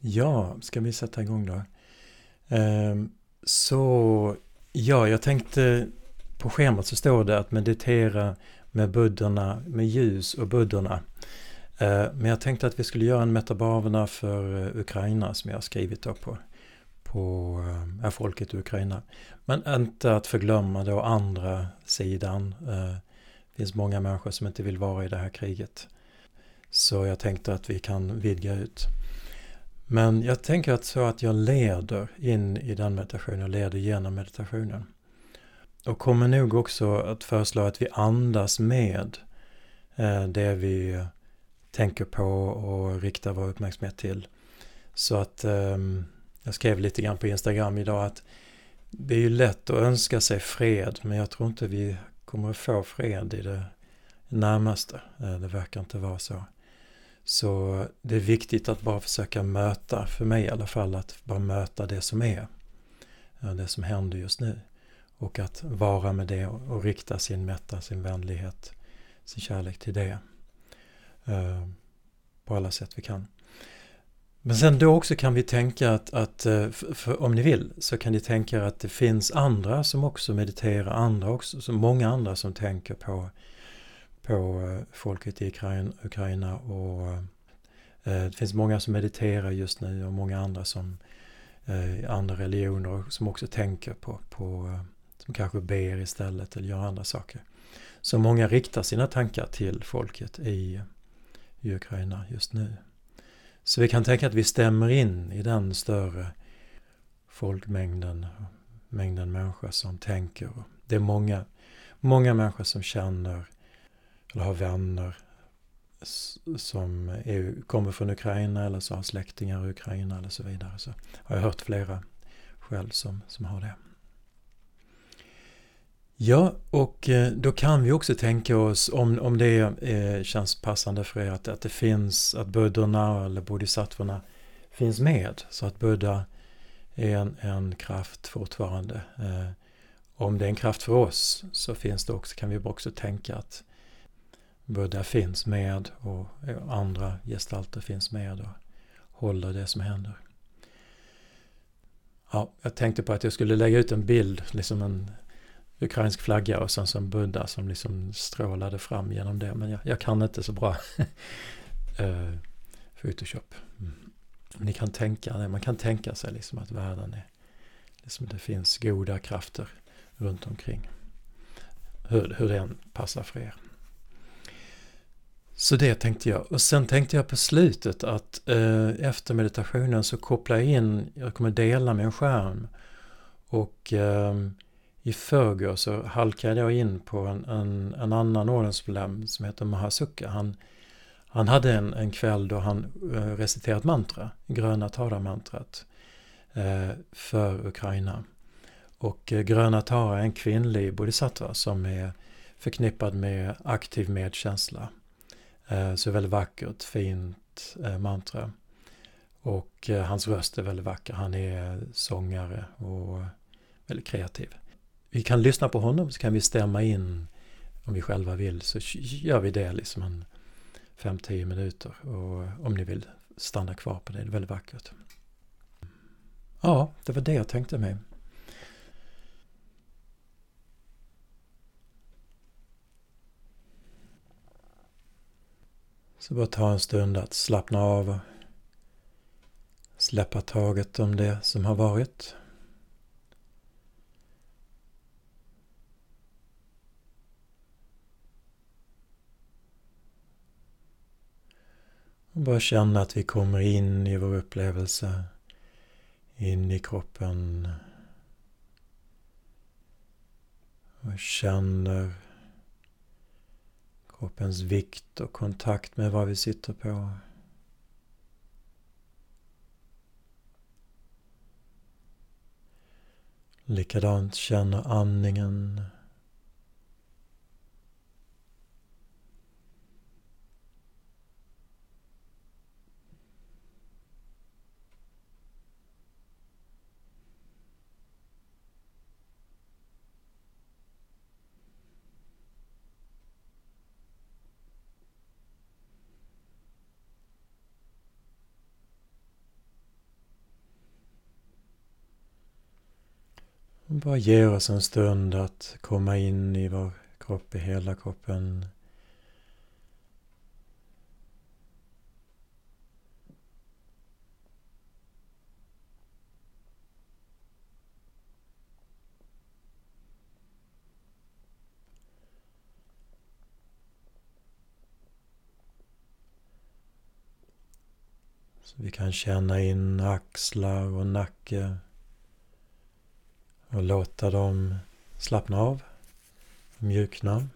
Ja, ska vi sätta igång då? Ehm, så, ja, jag tänkte på schemat så står det att meditera med buddorna, med ljus och buddorna. Ehm, men jag tänkte att vi skulle göra en metabavna för eh, Ukraina som jag har skrivit då på, på eh, ja, folket i Ukraina. Men inte att förglömma då andra sidan. Ehm, det finns många människor som inte vill vara i det här kriget. Så jag tänkte att vi kan vidga ut. Men jag tänker att så att jag leder in i den meditationen, leder genom meditationen. Och kommer nog också att föreslå att vi andas med eh, det vi tänker på och riktar vår uppmärksamhet till. Så att ehm, jag skrev lite grann på Instagram idag att det är ju lätt att önska sig fred men jag tror inte vi kommer att få fred i det närmaste. Eh, det verkar inte vara så. Så det är viktigt att bara försöka möta, för mig i alla fall, att bara möta det som är. Eh, det som händer just nu. Och att vara med det och rikta sin mätta, sin vänlighet, sin kärlek till det. Eh, på alla sätt vi kan. Men sen då också kan vi tänka att, att eh, för, för, om ni vill, så kan ni tänka att det finns andra som också mediterar, andra också, så många andra som tänker på på eh, folket i Ukraina och eh, eh, det finns många som mediterar just nu och många andra som andra religioner som också tänker på, på som kanske ber istället eller gör andra saker. Så många riktar sina tankar till folket i, i Ukraina just nu. Så vi kan tänka att vi stämmer in i den större folkmängden, mängden människor som tänker. Det är många, många människor som känner eller har vänner som är, kommer från Ukraina eller så har släktingar i Ukraina eller så vidare. Så har jag hört flera själv som, som har det. Ja, och eh, då kan vi också tänka oss om, om det eh, känns passande för er att, att det finns, att buddorna eller bodhisattvorna finns med. Så att Buddha är en, en kraft fortfarande. Eh, om det är en kraft för oss så finns det också, kan vi också tänka att Buddha finns med och eh, andra gestalter finns med och håller det som händer. Ja, jag tänkte på att jag skulle lägga ut en bild, liksom en ukrainsk flagga och sen som Buddha som liksom strålade fram genom det. Men jag, jag kan inte så bra uh, Photoshop. Mm. Ni kan tänka man kan tänka sig liksom att världen är, liksom det finns goda krafter runt omkring. Hur, hur den passar för er. Så det tänkte jag. Och sen tänkte jag på slutet att eh, efter meditationen så kopplar jag in, jag kommer dela min skärm. Och eh, i förrgår så halkade jag in på en, en, en annan ordensmedlem som heter Mahasukka. Han, han hade en, en kväll då han eh, reciterat mantra, gröna Tara-mantrat, eh, för Ukraina. Och eh, gröna Tara är en kvinnlig bodhisattva som är förknippad med aktiv medkänsla. Eh, så väldigt vackert, fint eh, mantra. Och eh, hans röst är väldigt vacker. Han är sångare och väldigt kreativ. Vi kan lyssna på honom så kan vi stämma in om vi själva vill så gör vi det liksom en 5-10 minuter. Och om ni vill stanna kvar på det, det är väldigt vackert. Ja, det var det jag tänkte mig. Så bara ta en stund att slappna av och släppa taget om det som har varit. Och bara känna att vi kommer in i vår upplevelse, in i kroppen. Och känner kroppens vikt och kontakt med vad vi sitter på. Likadant känner andningen Bara ge oss en stund att komma in i vår kropp, i hela kroppen. Så vi kan känna in axlar och nacke och låta dem slappna av, mjukna.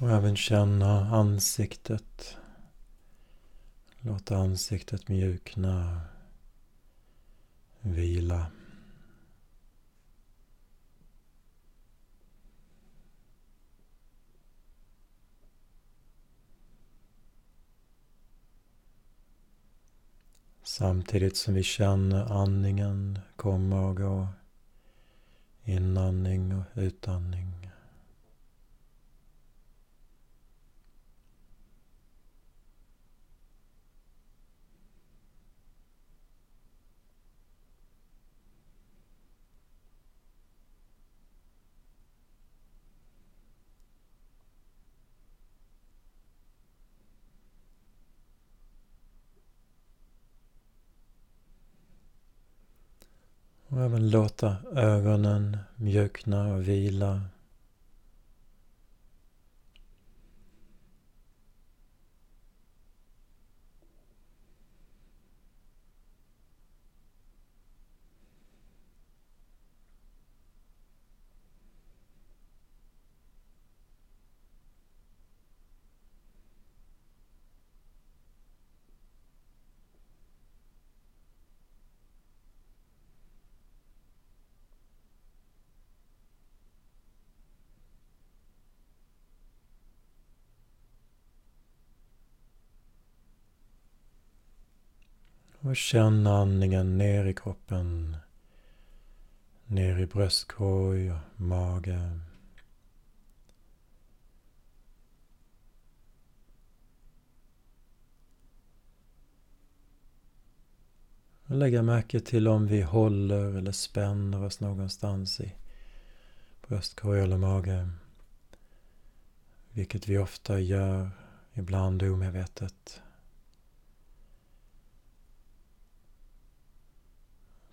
Och även känna ansiktet. Låta ansiktet mjukna. Vila. Samtidigt som vi känner andningen komma och gå. Inandning och utandning. Och även låta ögonen mjukna och vila. Och känn andningen ner i kroppen. Ner i bröstkorg och mage. Och lägga märke till om vi håller eller spänner oss någonstans i bröstkorg eller mage. Vilket vi ofta gör, ibland omedvetet.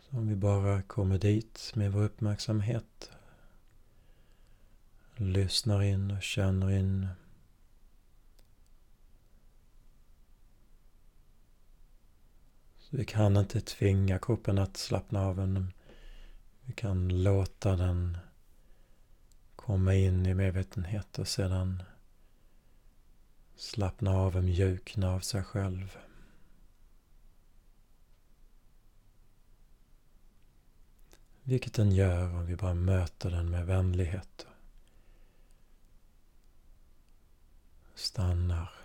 Om vi bara kommer dit med vår uppmärksamhet. Lyssnar in och känner in. Så vi kan inte tvinga kroppen att slappna av. Men vi kan låta den komma in i medvetenhet och sedan slappna av och mjukna av sig själv. Vilket den gör om vi bara möter den med vänlighet. Stannar.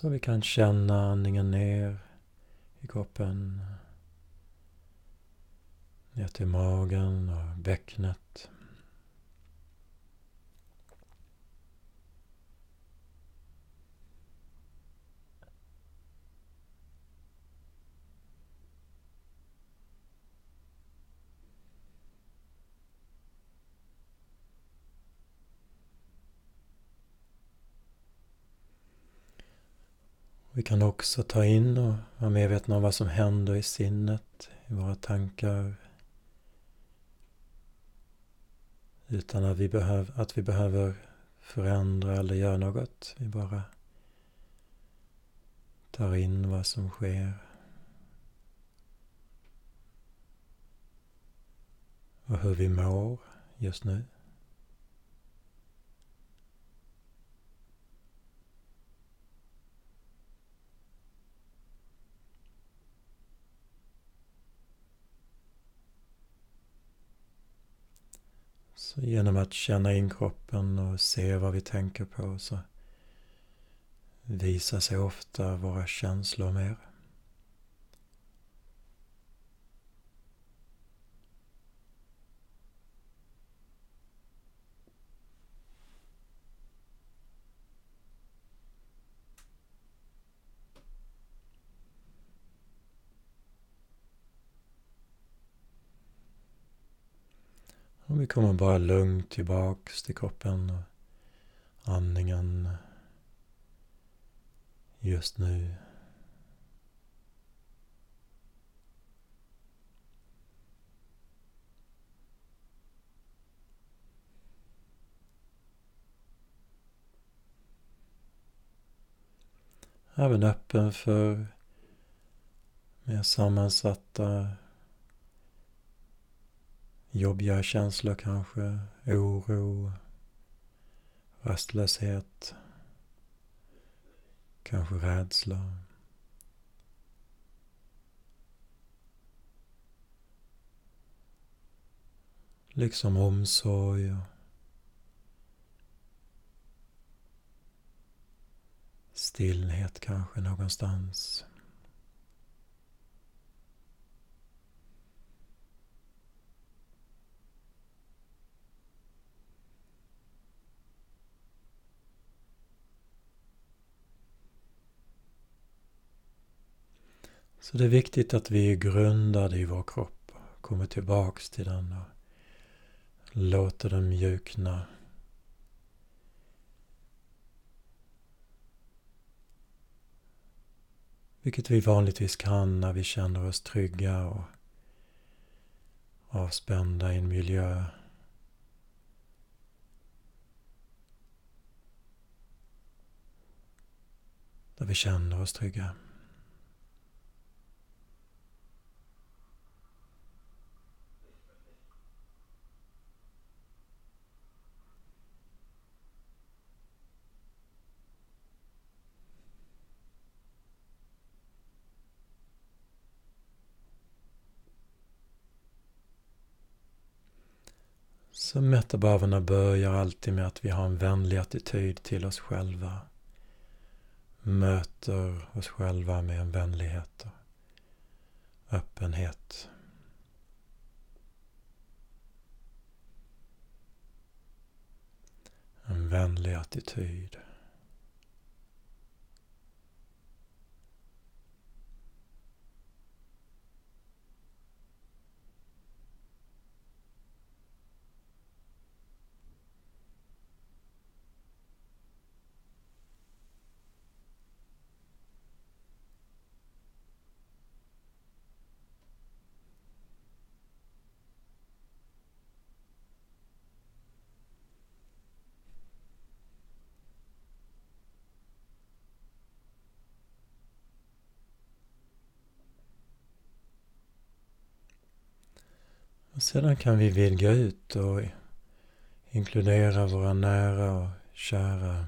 Så vi kan känna andningen ner i kroppen. Ner till magen och bäcknet. Vi kan också ta in och vara medvetna om vad som händer i sinnet, i våra tankar. Utan att vi, behöv, att vi behöver förändra eller göra något. Vi bara tar in vad som sker. Och hur vi mår just nu. Så genom att känna in kroppen och se vad vi tänker på så visar sig ofta våra känslor mer. Och vi kommer bara lugnt tillbaks till kroppen och andningen just nu. Även öppen för mer sammansatta jobbiga känslor kanske, oro, rastlöshet, kanske rädsla. Liksom omsorg och stillhet kanske någonstans. Så det är viktigt att vi är grundade i vår kropp, kommer tillbaks till den och låter den mjukna. Vilket vi vanligtvis kan när vi känner oss trygga och avspända i en miljö. Där vi känner oss trygga. Så metabhavarna börjar alltid med att vi har en vänlig attityd till oss själva. Möter oss själva med en vänlighet och öppenhet. En vänlig attityd. Sedan kan vi vidga ut och inkludera våra nära och kära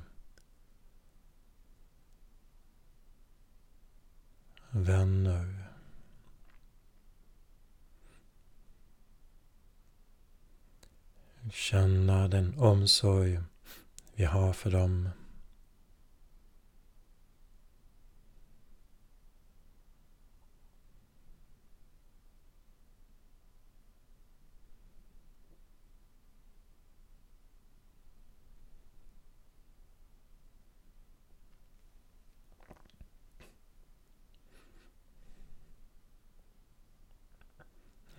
vänner. Känna den omsorg vi har för dem.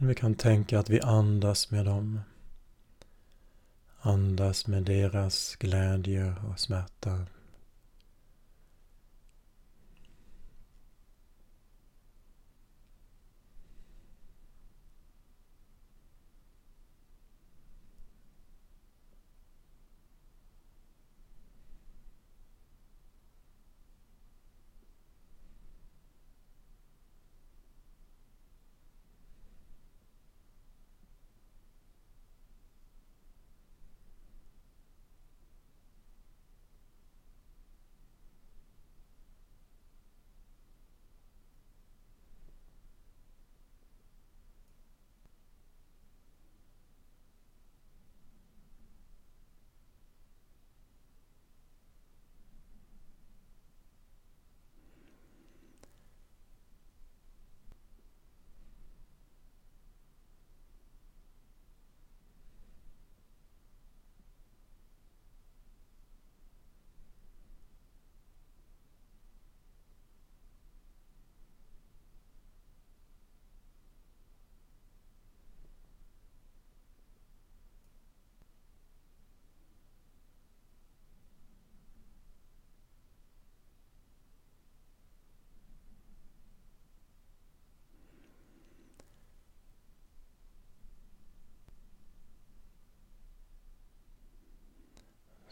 Vi kan tänka att vi andas med dem. Andas med deras glädje och smärta.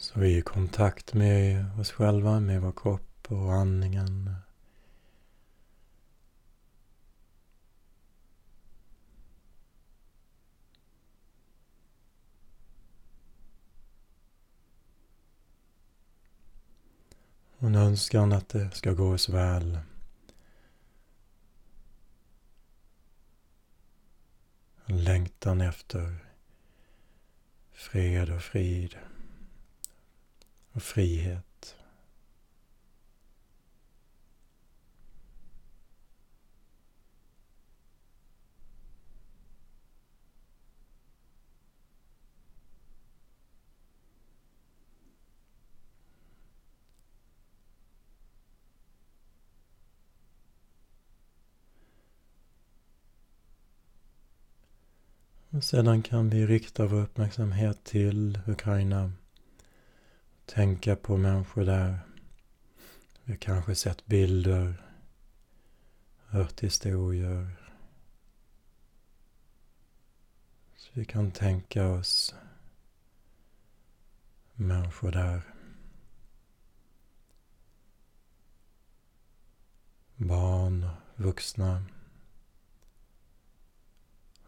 Så vi är i kontakt med oss själva, med vår kropp och andningen. En önskan att det ska gå oss väl. En längtan efter fred och frid och frihet. Och sedan kan vi rikta vår uppmärksamhet till Ukraina. Tänka på människor där. Vi har kanske sett bilder, hört historier. Så vi kan tänka oss människor där. Barn, vuxna,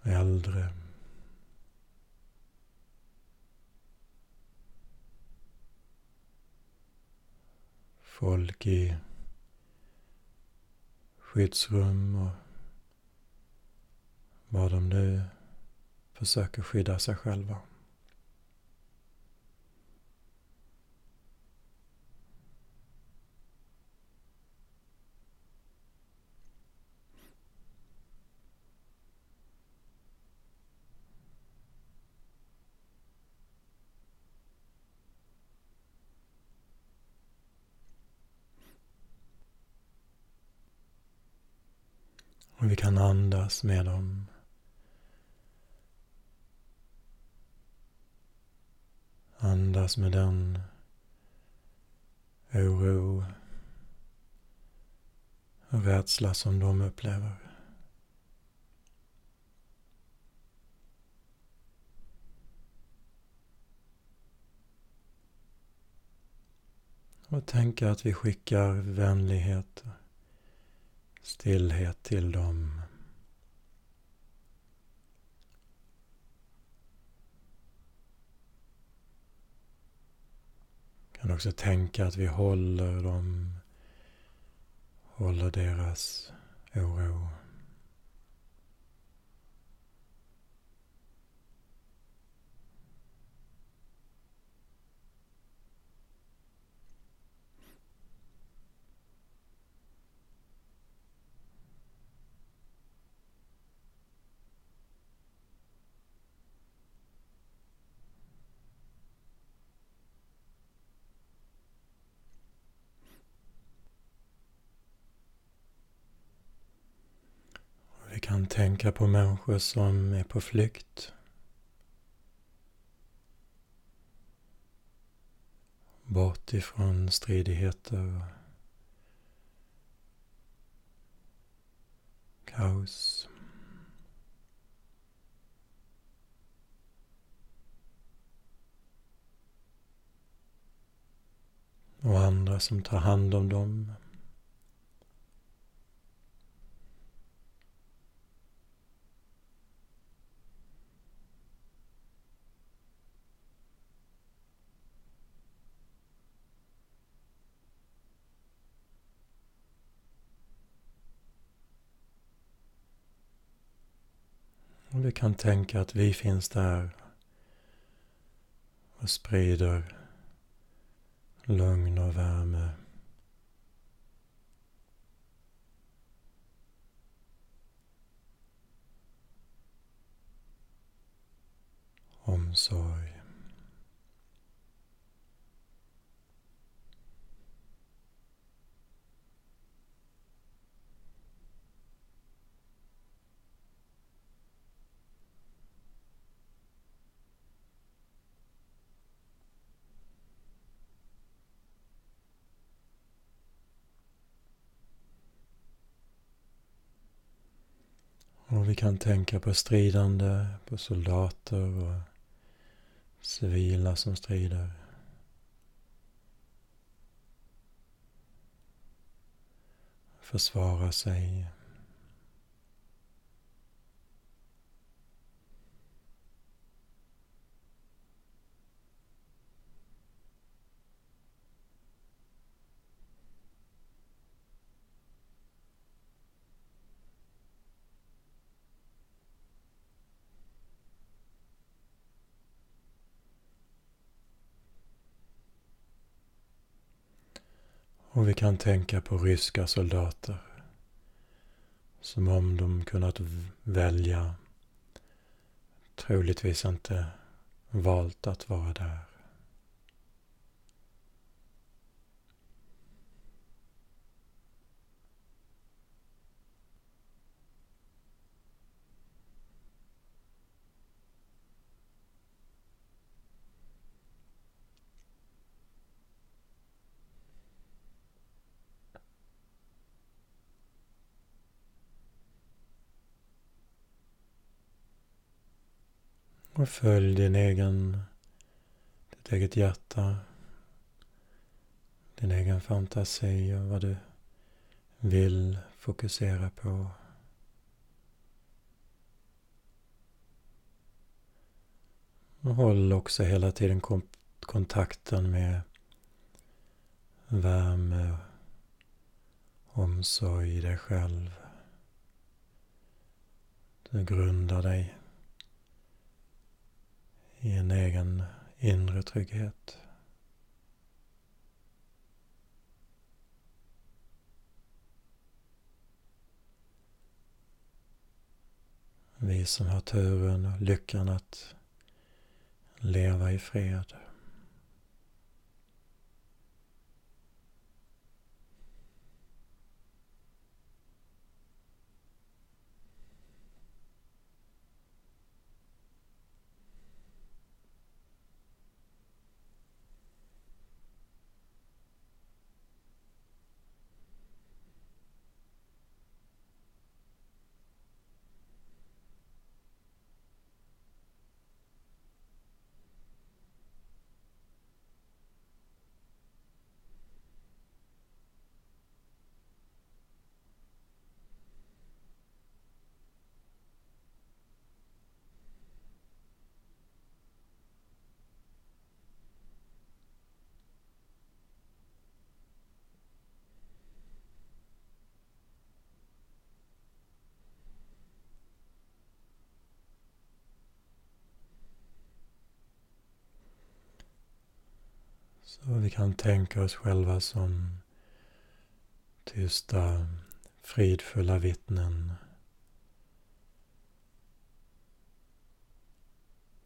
äldre. Folk i skyddsrum och vad de nu försöker skydda sig själva. Och vi kan andas med dem. Andas med den oro och rädsla som de upplever. Och tänka att vi skickar vänlighet stillhet till dem. Kan också tänka att vi håller dem, håller deras oro. Tänka på människor som är på flykt. Bort ifrån stridigheter och kaos. Och andra som tar hand om dem. Vi kan tänka att vi finns där och sprider lugn och värme. Omsorg. Och vi kan tänka på stridande, på soldater och civila som strider. Försvara sig. Och vi kan tänka på ryska soldater. Som om de kunnat välja troligtvis inte valt att vara där. Och följ din egen, ditt eget hjärta, din egen fantasi och vad du vill fokusera på. Och håll också hela tiden kontakten med värme, omsorg i dig själv. Du grundar dig i en egen inre trygghet. Vi som har turen och lyckan att leva i fred. Så vi kan tänka oss själva som tysta, fridfulla vittnen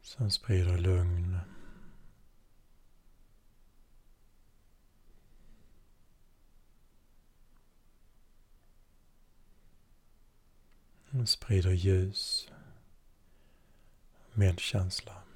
som sprider lugn. sprider ljus, medkänsla.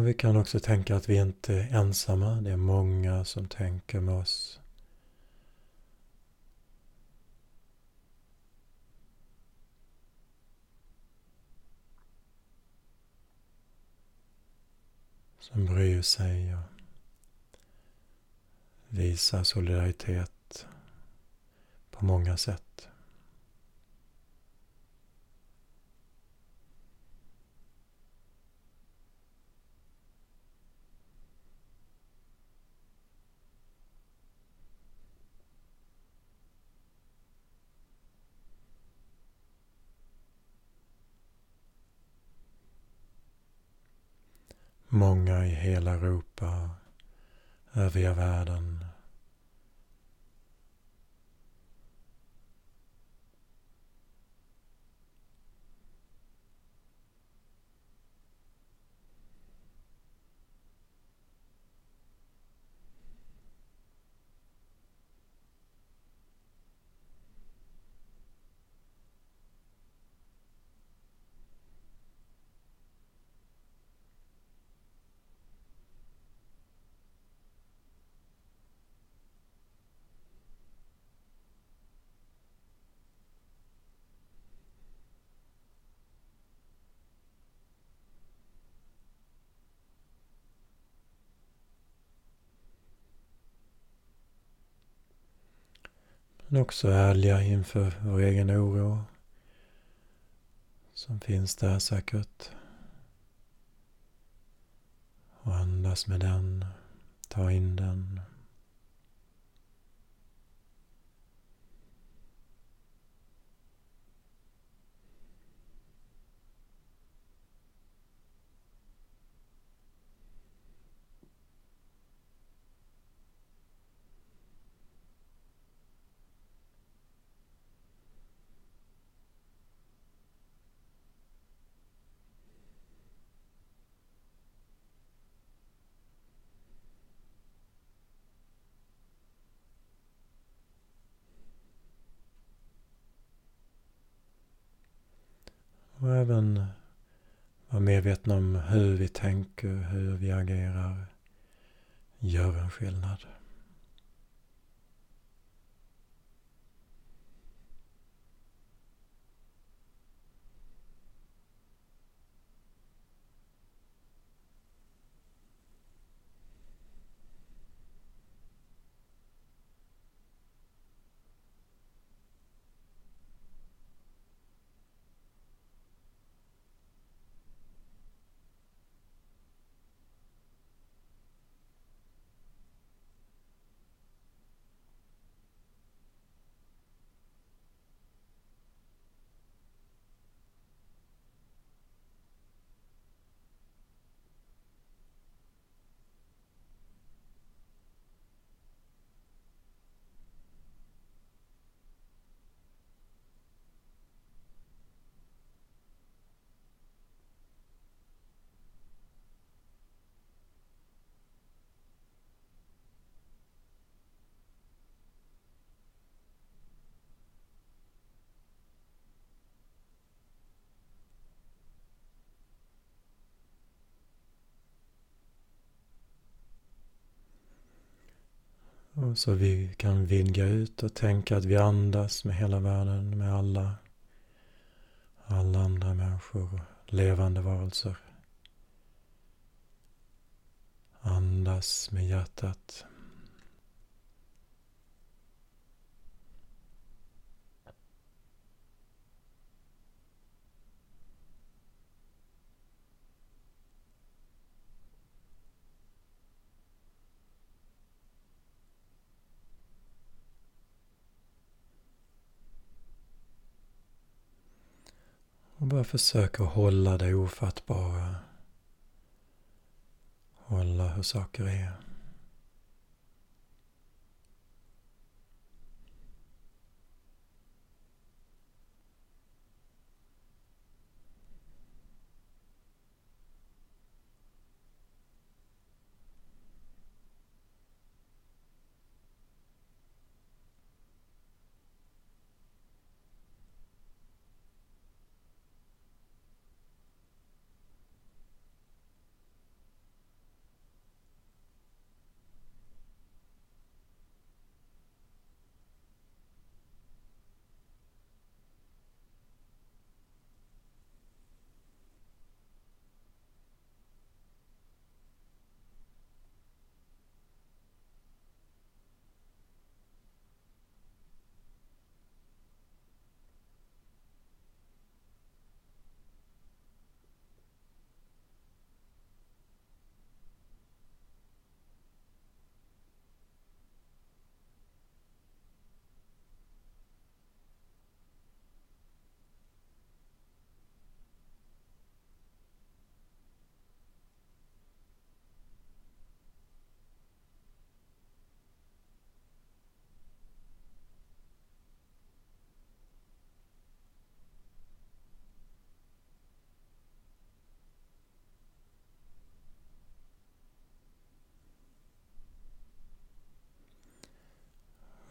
Och vi kan också tänka att vi inte är ensamma. Det är många som tänker med oss. Som bryr sig och visar solidaritet på många sätt. Många i hela Europa, övriga världen. Men också ärliga inför vår egen oro som finns där säkert. Och andas med den, ta in den. Och även vara medvetna om hur vi tänker, hur vi agerar gör en skillnad. Och så vi kan vidga ut och tänka att vi andas med hela världen, med alla, alla andra människor, levande varelser. Andas med hjärtat. Bara försöka hålla det ofattbara. Hålla hur saker är.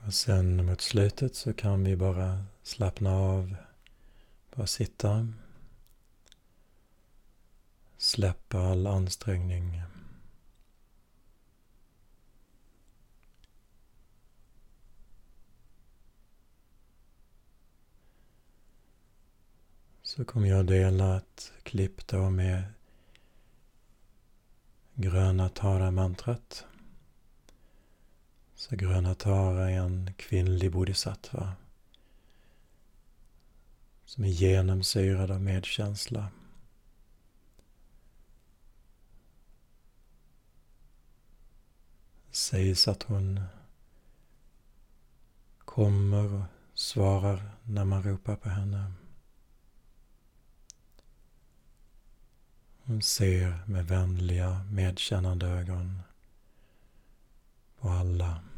Och sen mot slutet så kan vi bara slappna av, bara sitta. Släppa all ansträngning. Så kommer jag dela ett klipp då med gröna Tara-mantrat så Gröna Tara är en kvinnlig bodhisattva som är genomsyrad av medkänsla. Det sägs att hon kommer och svarar när man ropar på henne. Hon ser med vänliga, medkännande ögon på alla.